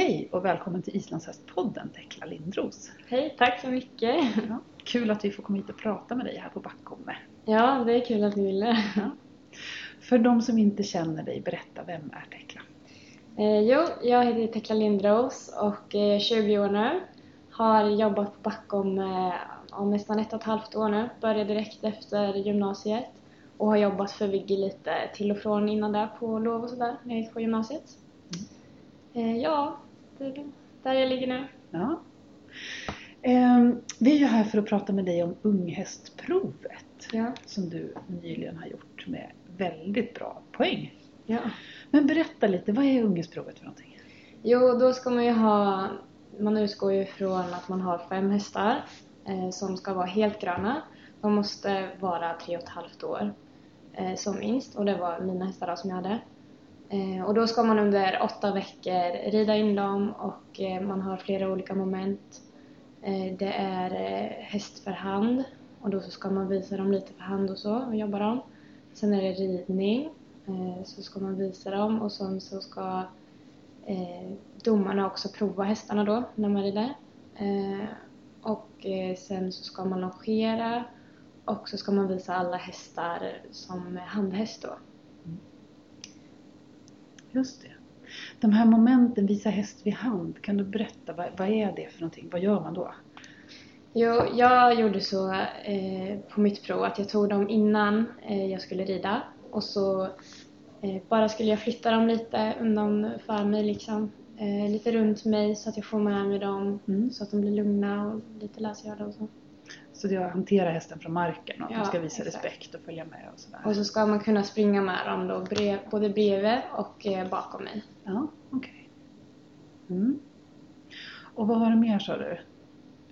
Hej och välkommen till Islandshästpodden Tekla Lindros. Hej, tack så mycket. Ja, kul att vi får komma hit och prata med dig här på Backholme. Ja, det är kul att du ville. Ja. För de som inte känner dig, berätta, vem är Tekla? Eh, jo, jag heter Tekla Lindros och är 20 år nu. Har jobbat på Backholme om nästan ett och ett halvt år nu. Började direkt efter gymnasiet och har jobbat för Vigge lite till och från innan det på lov och sådär när jag gick på gymnasiet. Eh, ja, där jag ligger nu. Ja. Ehm, vi är ju här för att prata med dig om unghästprovet Ja. som du nyligen har gjort med väldigt bra poäng. ja. Men berätta lite, vad är unghästprovet för någonting? Jo, då ska man ju ha... Man utgår ju från att man har fem hästar eh, som ska vara helt gröna. De måste vara tre och ett halvt år eh, som minst och det var mina hästar då som jag hade. Eh, och då ska man under åtta veckor rida in dem och eh, man har flera olika moment. Eh, det är eh, häst för hand och då så ska man visa dem lite för hand och så och jobba dem. Sen är det ridning, eh, så ska man visa dem och sen så ska eh, domarna också prova hästarna då när man rider. Eh, och eh, sen så ska man longera och så ska man visa alla hästar som handhäst då. Just det. De här momenten, visa häst vid hand, kan du berätta, vad, vad är det för någonting? Vad gör man då? Jo, jag gjorde så eh, på mitt prov att jag tog dem innan eh, jag skulle rida och så eh, bara skulle jag flytta dem lite undan för mig liksom. Eh, lite runt mig så att jag får med mig dem Mm. så att de blir lugna och lite lösgjorda och så. Så det är att hantera hästen från marken och att Ja, de ska visa exakt. respekt och följa med och sådär. Och så ska man kunna springa med dem då brev, både bredvid och eh, bakom mig. Ja, okej. Mm. Och vad var det mer sa du?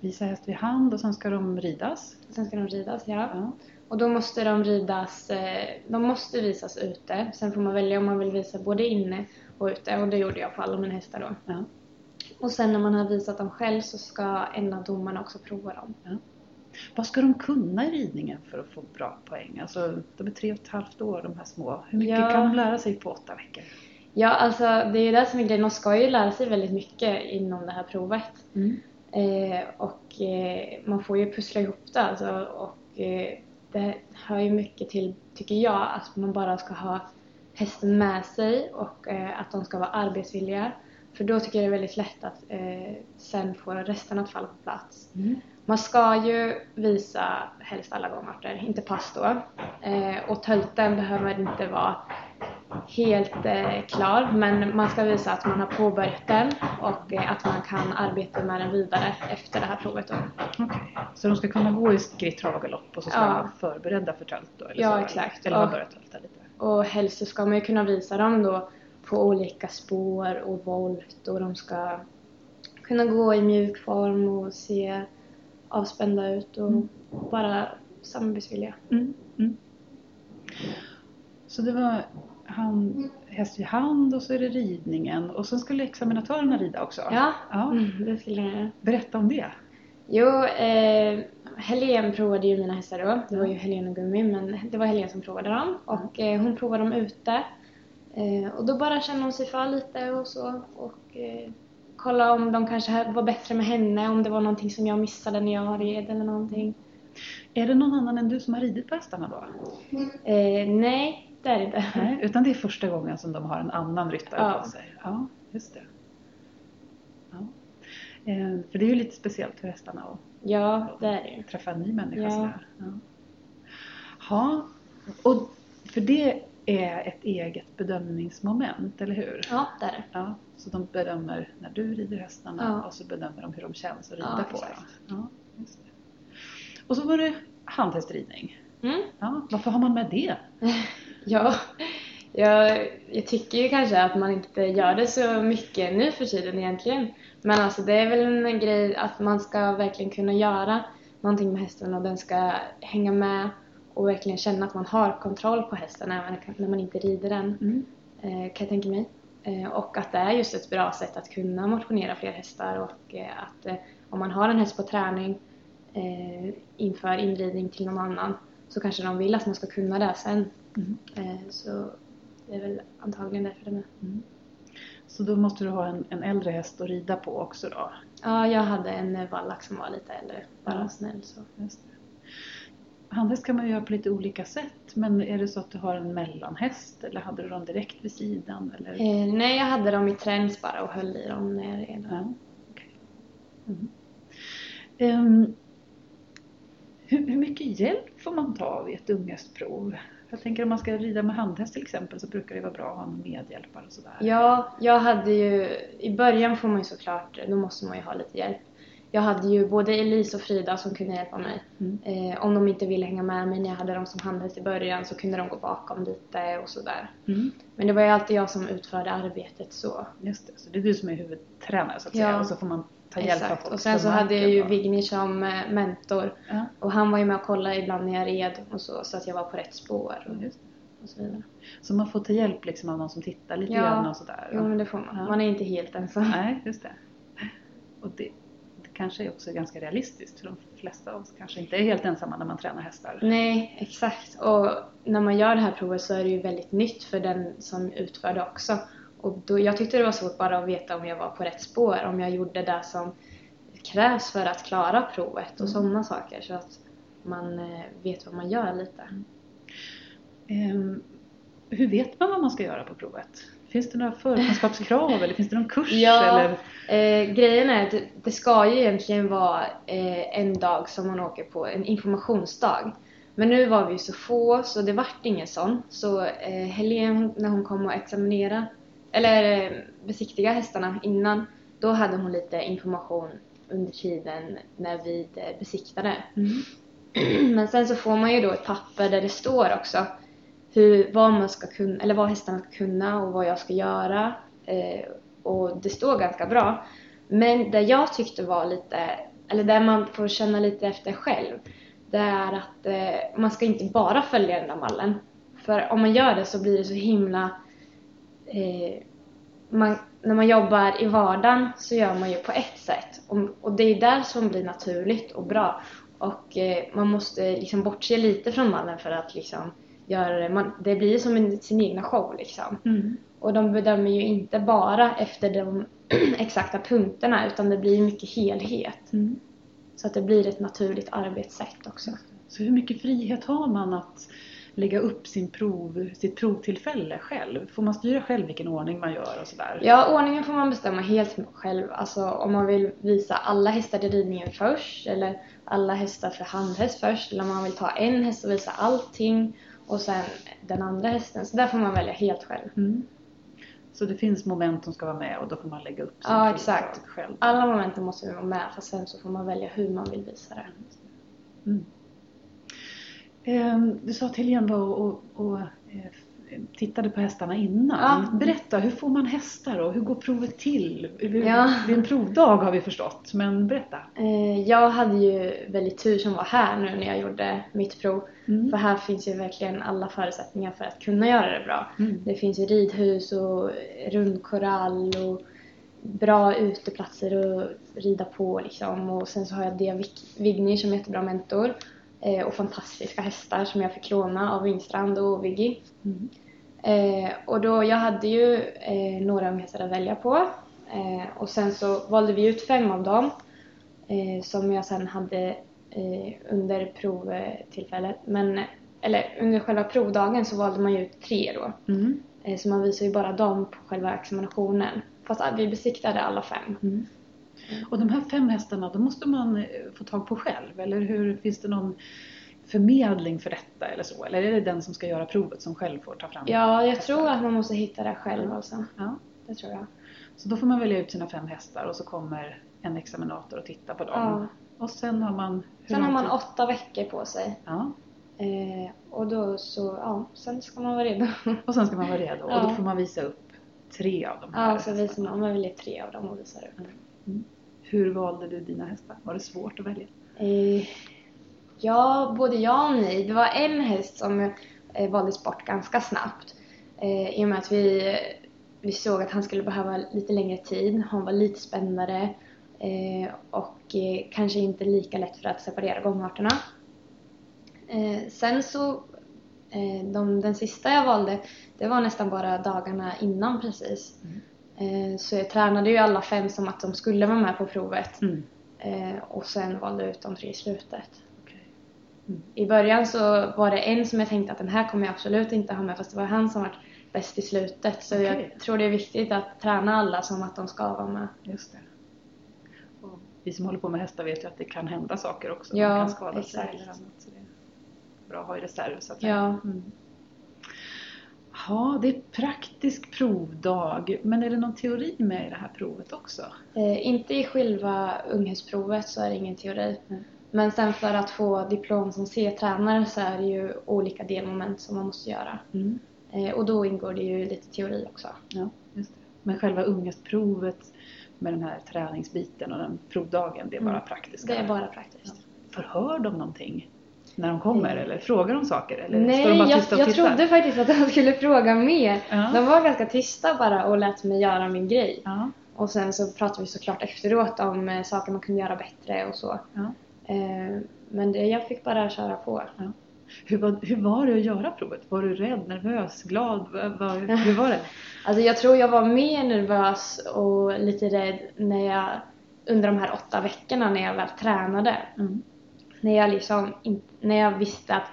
Visa häst vid hand och sen ska de ridas? Sen ska de ridas, ja. Ja. Och då måste de ridas, eh, de måste visas ute. Sen får man välja om man vill visa både inne och ute och det gjorde jag på alla mina hästar då. Ja. Och sen när man har visat dem själv så ska en av domarna också prova dem. Vad ska de kunna i ridningen för att få bra poäng? Alltså, de är tre och ett halvt år de här små. Hur mycket Ja. kan de lära sig på åtta veckor? Ja, alltså det är ju det som är grejen. De ska ju lära sig väldigt mycket inom det här provet. Mm. Eh, och eh, man får ju pussla ihop det alltså, och eh, det hör ju mycket till, tycker jag, att man bara ska ha hästen med sig och eh, att de ska vara arbetsvilliga. För då tycker jag det är väldigt lätt att eh, sen få resten att falla på plats. Mm. Man ska ju visa helst alla gångarter, inte pass då. Eh, och tölten behöver inte vara helt eh, klar men man ska visa att man har påbörjat den och eh, att man kan arbeta med den vidare efter det här provet då. Okej. Så de ska kunna gå i skritt, trav och galopp och så ska Ja. de vara förberedda för tölt då? Eller Ja, så, exakt. Eller Och- börjat tölta lite? Och helst så ska man ju kunna visa dem då på olika spår och volt och de ska kunna gå i mjuk form och se avspända ut och Mm. bara samarbetsvilliga. Mm. Mm. Så det var hand, häst vid hand och så är det ridningen och sen skulle examinatörerna rida också? Ja, ja. Mm, det skulle jag. Berätta om det. Jo, eh, Helen provade ju mina hästar då. Det var ju Helen och Gummi, men det var Helen som provade dem. Och eh, hon provade dem ute. Eh, och då bara kände hon sig för lite och så. Och eh, kolla om de kanske var bättre med henne, om det var någonting som jag missade när jag red eller någonting. Är det någon annan än du som har ridit på hästarna då? Eh, nej, det är det inte. Nej, utan det är första gången som de har en annan ryttare Ja. på sig? Ja, just det. Ja. Eh, för det är ju lite speciellt för hästarna att Ja, det är det ju. träffa en ny människa Ja. sådär. Ja. ja, och för det är ett eget bedömningsmoment, eller hur? Ja, det är det. Ja, så de bedömer när du rider hästarna Ja. och så bedömer de hur de känns att rida Ja, på dem. Ja, just det. Och så var det handhästridning. Mm. Ja, varför har man med det? Ja, jag, jag tycker ju kanske att man inte gör det så mycket nu för tiden egentligen. Men alltså det är väl en grej att man ska verkligen kunna göra någonting med hästen och den ska hänga med och verkligen känna att man har kontroll på hästen även när man inte rider den, Mm. eh, kan jag tänka mig. Eh, och att det är just ett bra sätt att kunna motionera fler hästar och eh, att om man har en häst på träning inför inridning till någon annan så kanske de vill att man ska kunna det sen. Mm. Så det är väl antagligen därför det med. Mm. Så då måste du ha en, en äldre häst att rida på också då? Ja, jag hade en vallack som var lite äldre, bara Ja. snäll så. Just det. Handhäst kan man göra på lite olika sätt men är det så att du har en mellanhäst eller hade du dem direkt vid sidan? Eller? Eh, nej, jag hade dem i träns bara och höll i dem när jag red. Ja, okej. Mm. Ehm, hur, hur mycket hjälp får man ta vid ett unghästprov? Jag tänker om man ska rida med handhäst till exempel så brukar det vara bra att ha en medhjälpare och sådär. Ja, jag hade ju, i början får man ju såklart, då måste man ju ha lite hjälp. Jag hade ju både Elise och Frida som kunde hjälpa mig. Mm. Eh, om de inte ville hänga med mig när jag hade dem som handhäst i början så kunde de gå bakom lite och sådär. Mm. Men det var ju alltid jag som utförde arbetet så. Just det, så det är du som är huvudtränare så att Ja. säga och så får man ta hjälp av folk Och sen så hade jag ju och- Vigny som eh, mentor. Ja, Och han var ju med och kollade ibland när jag red och så, så att jag var på rätt spår och, och så vidare. Så man får ta hjälp liksom av någon som tittar lite Ja. grann och sådär? Jo men det får man. Ja. Man är inte helt ensam. Nej, just det. Och det, kanske är också ganska realistiskt för de flesta av oss kanske inte är helt ensamma när man tränar hästar. Nej, exakt. Och när man gör det här provet så är det ju väldigt nytt för den som utför det också. Och då, jag tyckte det var svårt bara att veta om jag var på rätt spår, om jag gjorde det som krävs för att klara provet och Mm. sådana saker. Så att man eh, vet vad man gör lite. Ehm, hur vet man vad man ska göra på provet? Finns det några förkunskapskrav eller finns det någon kurs? Ja, eh, grejen är att det, ska ju egentligen vara eh, en dag som man åker på, en informationsdag. Men nu var vi så få så det vart ingen sån. Så eh, Helene när hon kom och examinera, eller eh, besiktiga hästarna innan, då hade hon lite information under tiden när vi eh, besiktade. Mm. Men sen så får man ju då ett papper där det står också hur, vad man ska kunna, eller vad hästarna ska kunna och vad jag ska göra. Eh, och det står ganska bra. Men det jag tyckte var lite, eller det man får känna lite efter själv, det är att eh, man ska inte bara följa den där mallen. För om man gör det så blir det så himla eh, man, när man jobbar i vardagen så gör man ju på ett sätt och, och det är där som blir naturligt och bra. Och eh, man måste liksom bortse lite från mallen för att liksom det. Man, det blir som en, sin egna show liksom. Mm. Och de bedömer ju inte bara efter de exakta punkterna utan det blir mycket helhet. Mm. Så att det blir ett naturligt arbetssätt också. Så hur mycket frihet har man att lägga upp sin prov, sitt provtillfälle själv? Får man styra själv vilken ordning man gör och sådär? Ja, ordningen får man bestämma helt själv. Alltså om man vill visa alla hästar i ridningen först eller alla hästar för handhäst först eller om man vill ta en häst och visa allting och sen den andra hästen. Så där får man välja helt själv. Mm. Så det finns moment som ska vara med och då får man lägga upp sin Ja, exakt. själv? Alla momenten måste vara med fast sen så får man välja hur man vill visa det. Mm. Ehm, Du sa att var och, och, och eh, tittade på hästarna innan. Ja. Berätta, hur får man hästar och hur går provet till? Hur- Ja. Det är en provdag har vi förstått, men berätta. Eh, Jag hade ju väldigt tur som var här nu när jag gjorde mitt prov. Mm. För här finns ju verkligen alla förutsättningar för att kunna göra det bra. Mm. Det finns ju ridhus och rundkorall och bra uteplatser att rida på liksom. Och sen så har jag Dia Vik- Vigny som är jättebra mentor. Eh, och fantastiska hästar som jag fick låna av Wingstrand och Viggy. Mm. Eh, och då, jag hade ju eh, några unghästar att välja på. Eh, och sen så valde vi ut fem av dem. Eh, som jag sen hade eh, under provtillfället. Men, eller under själva provdagen så valde man ju ut tre då. Mm. Eh, så man visar ju bara dem på själva examinationen. Fast ah, vi besiktade alla fem. Mm. Och de här fem hästarna, de måste man få tag på själv, eller hur? Finns det någon förmedling för detta eller så? Eller är det den som ska göra provet som själv får ta fram Ja, jag hästar? tror att man måste hitta det själv alltså. Ja. Det tror jag. Så då får man välja ut sina fem hästar och så kommer en examinator och tittar på dem. Ja. Och sen har man... Sen har man tid? åtta veckor på sig. Ja. Eh, och då så, ja, sen ska man vara redo. Och sen ska man vara redo och då Ja. får man visa upp tre av de här ja, så visar man, man väljer tre av dem och visar upp. Hur valde du dina hästar? Var det svårt att välja? Eh, ja, både ja och nej. Det var en häst som eh, valdes bort ganska snabbt. Eh, I och med att vi, vi såg att han skulle behöva lite längre tid. Han var lite spännare eh, och kanske inte lika lätt för att separera gångarterna. Sen så, de, den sista jag valde, det var nästan bara dagarna innan precis. Mm. Så jag tränade ju alla fem som att de skulle vara med på provet. Mm. Och sen valde jag ut de tre i slutet. I början så var det en som jag tänkte att den här kommer jag absolut inte ha med fast det var han som var bäst i slutet. Så Okej. jag tror det är viktigt att träna alla som att de ska vara med. Just det. Och vi som håller på med hästar vet ju att det kan hända saker också. Ja, Man kan skada sig eller annat. Så det är bra att ha i reserv så att säga. Ja. Mm. Ja, det är praktisk provdag. Men är det någon teori med i det här provet också? Eh, inte i själva unghästprovet så är det ingen teori. Mm. Men sen för att få diplom som C-tränare så är det ju olika delmoment som man måste göra. Mm. Eh, och då ingår det ju lite teori också. Ja, just det. Men själva ungestprovet med den här träningsbiten och den provdagen, det är bara Mm. praktiska? Det är bara praktiskt. Förhör de någonting när de kommer Mm. eller frågar de saker? Eller Nej, de bara jag, tysta och jag trodde faktiskt att de skulle fråga mer. Ja. De var ganska tysta bara och lät mig göra min grej. Ja, Och sen så pratade vi såklart efteråt om eh, saker man kunde göra bättre och så. ja. Eh, men det, jag fick bara köra på. Hur, var, hur var det att göra provet? Var du rädd, nervös, glad? Vad- hur var det? Alltså jag tror jag var mer nervös och lite rädd när jag, under de här åtta veckorna när jag väl tränade. Mm. När jag liksom, när jag visste att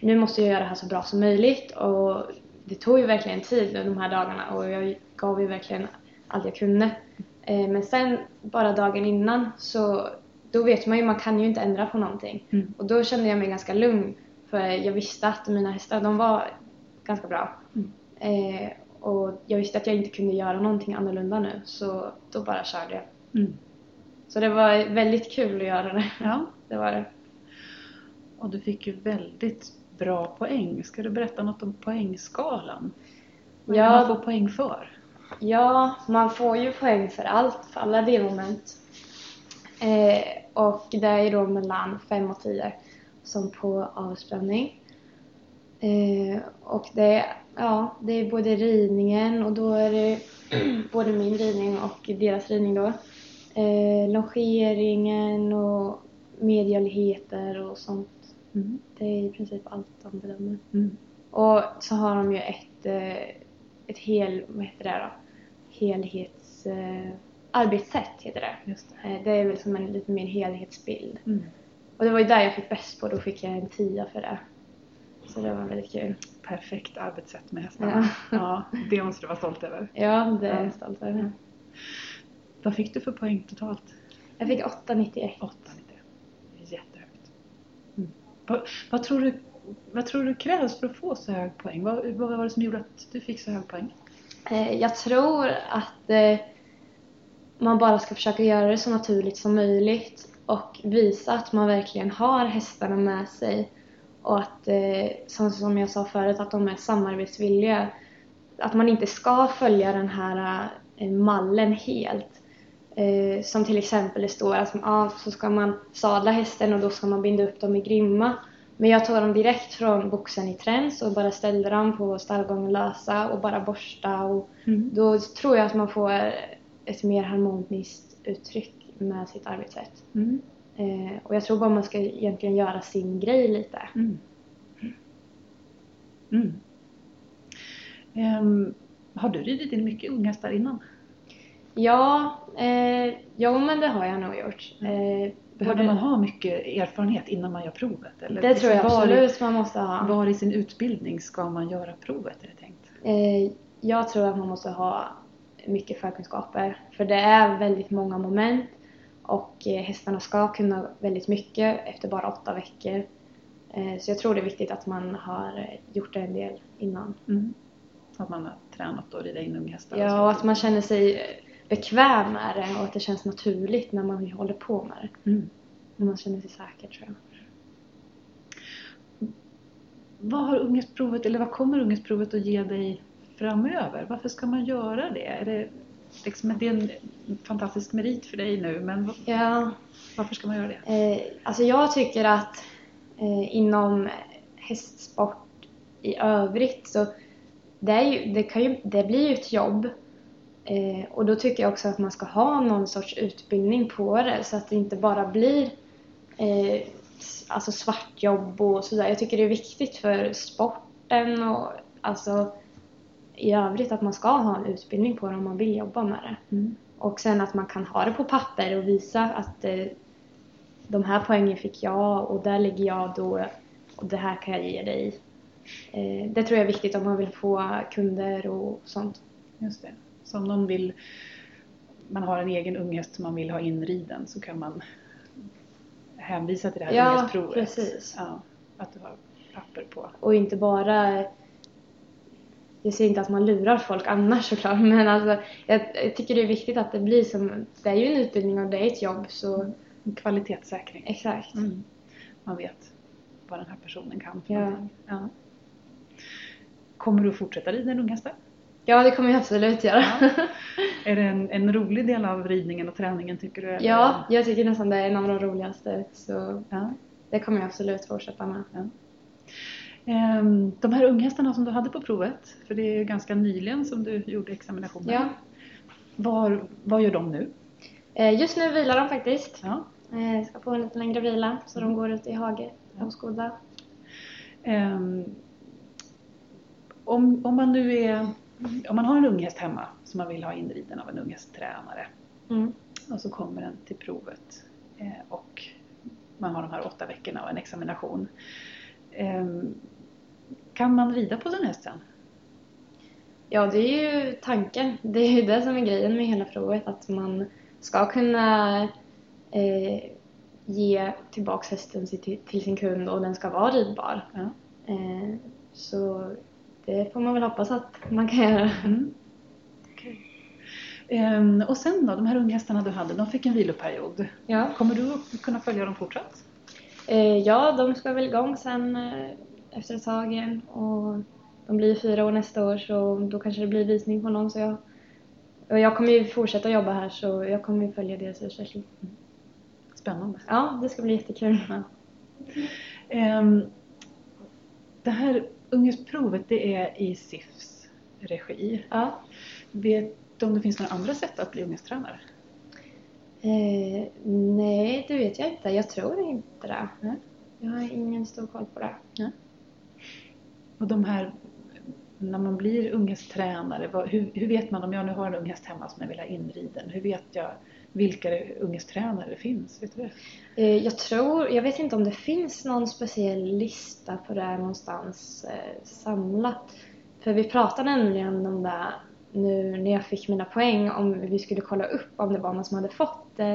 nu måste jag göra det här så bra som möjligt och det tog ju verkligen tid de här dagarna och jag gav ju verkligen allt jag kunde. Eh, men sen bara dagen innan så då vet man ju, man kan ju inte ändra på någonting. Mm. Och då kände jag mig ganska lugn för jag visste att mina hästar, de var ganska bra. Mm. Eh, och jag visste att jag inte kunde göra någonting annorlunda nu så då bara körde jag. Mm. Så det var väldigt kul att göra det. Ja, Det var det. och du fick ju väldigt bra poäng. Ska du berätta något om poängskalan? Vad Ja. man får poäng för? Ja, man får ju poäng för allt, för alla delmoment. Eh, och det är då mellan 5 och 10 som på avspänning. Eh, och det, ja, det är både ridningen och då är det både min ridning och deras ridning då. Eh, longeringen och medialigheter och sånt. Mm. Det är i princip allt de bedömer. Mm. Och så har de ju ett, eh, ett hel, vad heter det då? Helhets... Arbetssätt heter det. Det. Eh, det är väl som en lite mer helhetsbild. Mm. Och det var ju där jag fick bäst på, då fick jag en tia för det. Så det var väldigt kul. Perfekt arbetssätt med hästarna. Ja. det måste du vara stolt över. Ja, det är Ja. jag stolt över. Vad fick du för poäng totalt? Jag fick 8,91. 8 Det är jättehögt. Mm. Vad, vad, tror du, vad tror du krävs för att få så hög poäng? Vad, vad var det som gjorde att du fick så hög poäng? Eh, jag tror att eh, man bara ska försöka göra det så naturligt som möjligt och visa att man verkligen har hästarna med sig och att, eh, som, som jag sa förut, att de är samarbetsvilliga. Att man inte ska följa den här eh, mallen helt. Eh, som till exempel det står att ah, så ska man sadla hästen och då ska man binda upp dem i grimma. Men jag tog dem direkt från boxen i träns och bara ställde dem på stallgången lösa och bara borsta och Mm. då tror jag att man får ett mer harmoniskt uttryck med sitt arbetssätt. Mm. Eh, och jag tror bara man ska egentligen göra sin grej lite. Mm. Mm. Ehm, har du ridit in mycket unghästar innan? Ja, eh, jo men det har jag nog gjort. Eh, Behöver man ha mycket erfarenhet innan man gör provet? Eller det tror jag var, absolut man måste ha. Var i sin utbildning ska man göra provet är det tänkt? Eh, jag tror att man måste ha mycket förkunskaper. För det är väldigt många moment och eh, hästarna ska kunna väldigt mycket efter bara åtta veckor. Eh, så jag tror det är viktigt att man har eh, gjort det en del innan. Mm. Att man har tränat och rida in unghästar? Ja, och att man känner sig bekväm med det och att det känns naturligt när man håller på med det. Mm. När man känner sig säker tror jag. Vad har ungdomsprovet, eller vad kommer ungdomsprovet att ge dig framöver? Varför ska man göra det? Är det, liksom, det är en fantastisk merit för dig nu, men Ja, varför ska man göra det? Eh, alltså jag tycker att eh, inom hästsport i övrigt så det, ju, det, kan ju, det blir ju ett jobb. Eh, och då tycker jag också att man ska ha någon sorts utbildning på det så att det inte bara blir eh, alltså svartjobb och sådär. Jag tycker det är viktigt för sporten och alltså i övrigt att man ska ha en utbildning på det om man vill jobba med det. Mm. Och sen att man kan ha det på papper och visa att eh, de här poängen fick jag och där ligger jag då och det här kan jag ge dig. Eh, det tror jag är viktigt om man vill få kunder och sånt. Just det. Så om någon vill, man har en egen unghäst som man vill ha inriden så kan man hänvisa till det här Ja, unghästprovet. precis. Ja, att du har papper på. Och inte bara... Jag säger inte att man lurar folk annars såklart men alltså jag, jag tycker det är viktigt att det blir som... Det är ju en utbildning och det är ett jobb så... En kvalitetssäkring. Exakt. Mm. Man vet vad den här personen kan. för Ja. Ja. Kommer du att fortsätta rida en unghästar? Ja, det kommer jag absolut göra. Ja. Är det en, en rolig del av ridningen och träningen tycker du? eller? Ja, jag tycker nästan det är en av de roligaste så ja. det kommer jag absolut fortsätta med. Ehm, De här unghästarna som du hade på provet, för det är ganska nyligen som du gjorde examinationen. Ja. Var, vad gör de nu? Eh, Just nu vilar de faktiskt. Ja. Eh, Ska få en lite längre vila så de går ut i hage och skodar. Ehm, om, om man nu är, om man har en unghäst hemma som man vill ha inriden av en unghästtränare Mm. och så kommer den till provet eh, och man har de här åtta veckorna och en examination. Kan man rida på sin häst sen? Ja, det är ju tanken. Det är ju det som är grejen med hela provet, att man ska kunna eh, ge tillbaks hästen till, sin kund och den ska vara ridbar. Ja. Eh, så det får man väl hoppas att man kan göra. Mm. Ehm, och sen då, de här unghästarna du hade, de fick en viloperiod. Ja. Kommer du kunna följa dem fortsatt? Eh, ja, de ska väl igång sen eh, efter ett tag igen och de blir fyra år nästa år så då kanske det blir visning på någon så jag och jag kommer ju fortsätta jobba här så jag kommer ju följa deras utveckling. Spännande. Ja, det ska bli jättekul. Ja. Ehm, det här unghästprovet det är i SIFs regi. Ja. Vet du om det finns några andra sätt att bli unghästtränare? Eh, nej, det vet jag inte. Jag tror inte det. Nej. Jag har ingen stor koll på det. Och de här, när man blir unghästtränare, vad, hur, hur vet man om jag nu har en unghäst hemma som jag vill ha inriden? Hur vet jag vilka unghästtränare det finns? Vet du det? Eh, jag tror, jag vet inte om det finns någon speciell lista på det här någonstans eh, samlat. För vi pratade nämligen om det nu när jag fick mina poäng om vi skulle kolla upp om det var någon som hade fått eh,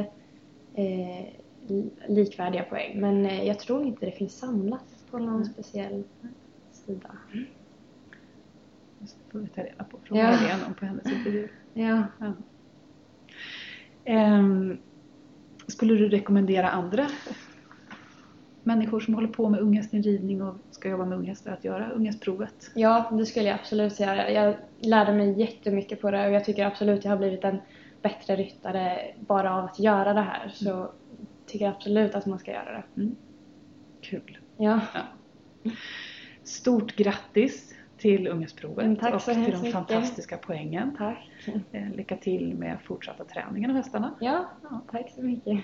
eh, li- likvärdiga poäng. Men eh, jag tror inte det finns samlat på någon Mm. speciell sida. Det får vi ta reda på. Fråga Ja. Helene om på hennes intervju. Ja. Ja. Ehm, skulle du rekommendera andra människor som håller på med unghästinridning och ska jobba med unghästar att göra unghästprovet? Ja, det skulle jag absolut göra. Jag lärde mig jättemycket på det och jag tycker absolut jag har blivit en bättre ryttare bara av att göra det här. Så tycker jag absolut att man ska göra det. Mm. Kul! Ja, Stort grattis till unghästprovet Mm, och till de mycket. fantastiska poängen. tack. Eh, Lycka till med fortsatta träningen av hästarna. Ja, Ja. tack så mycket.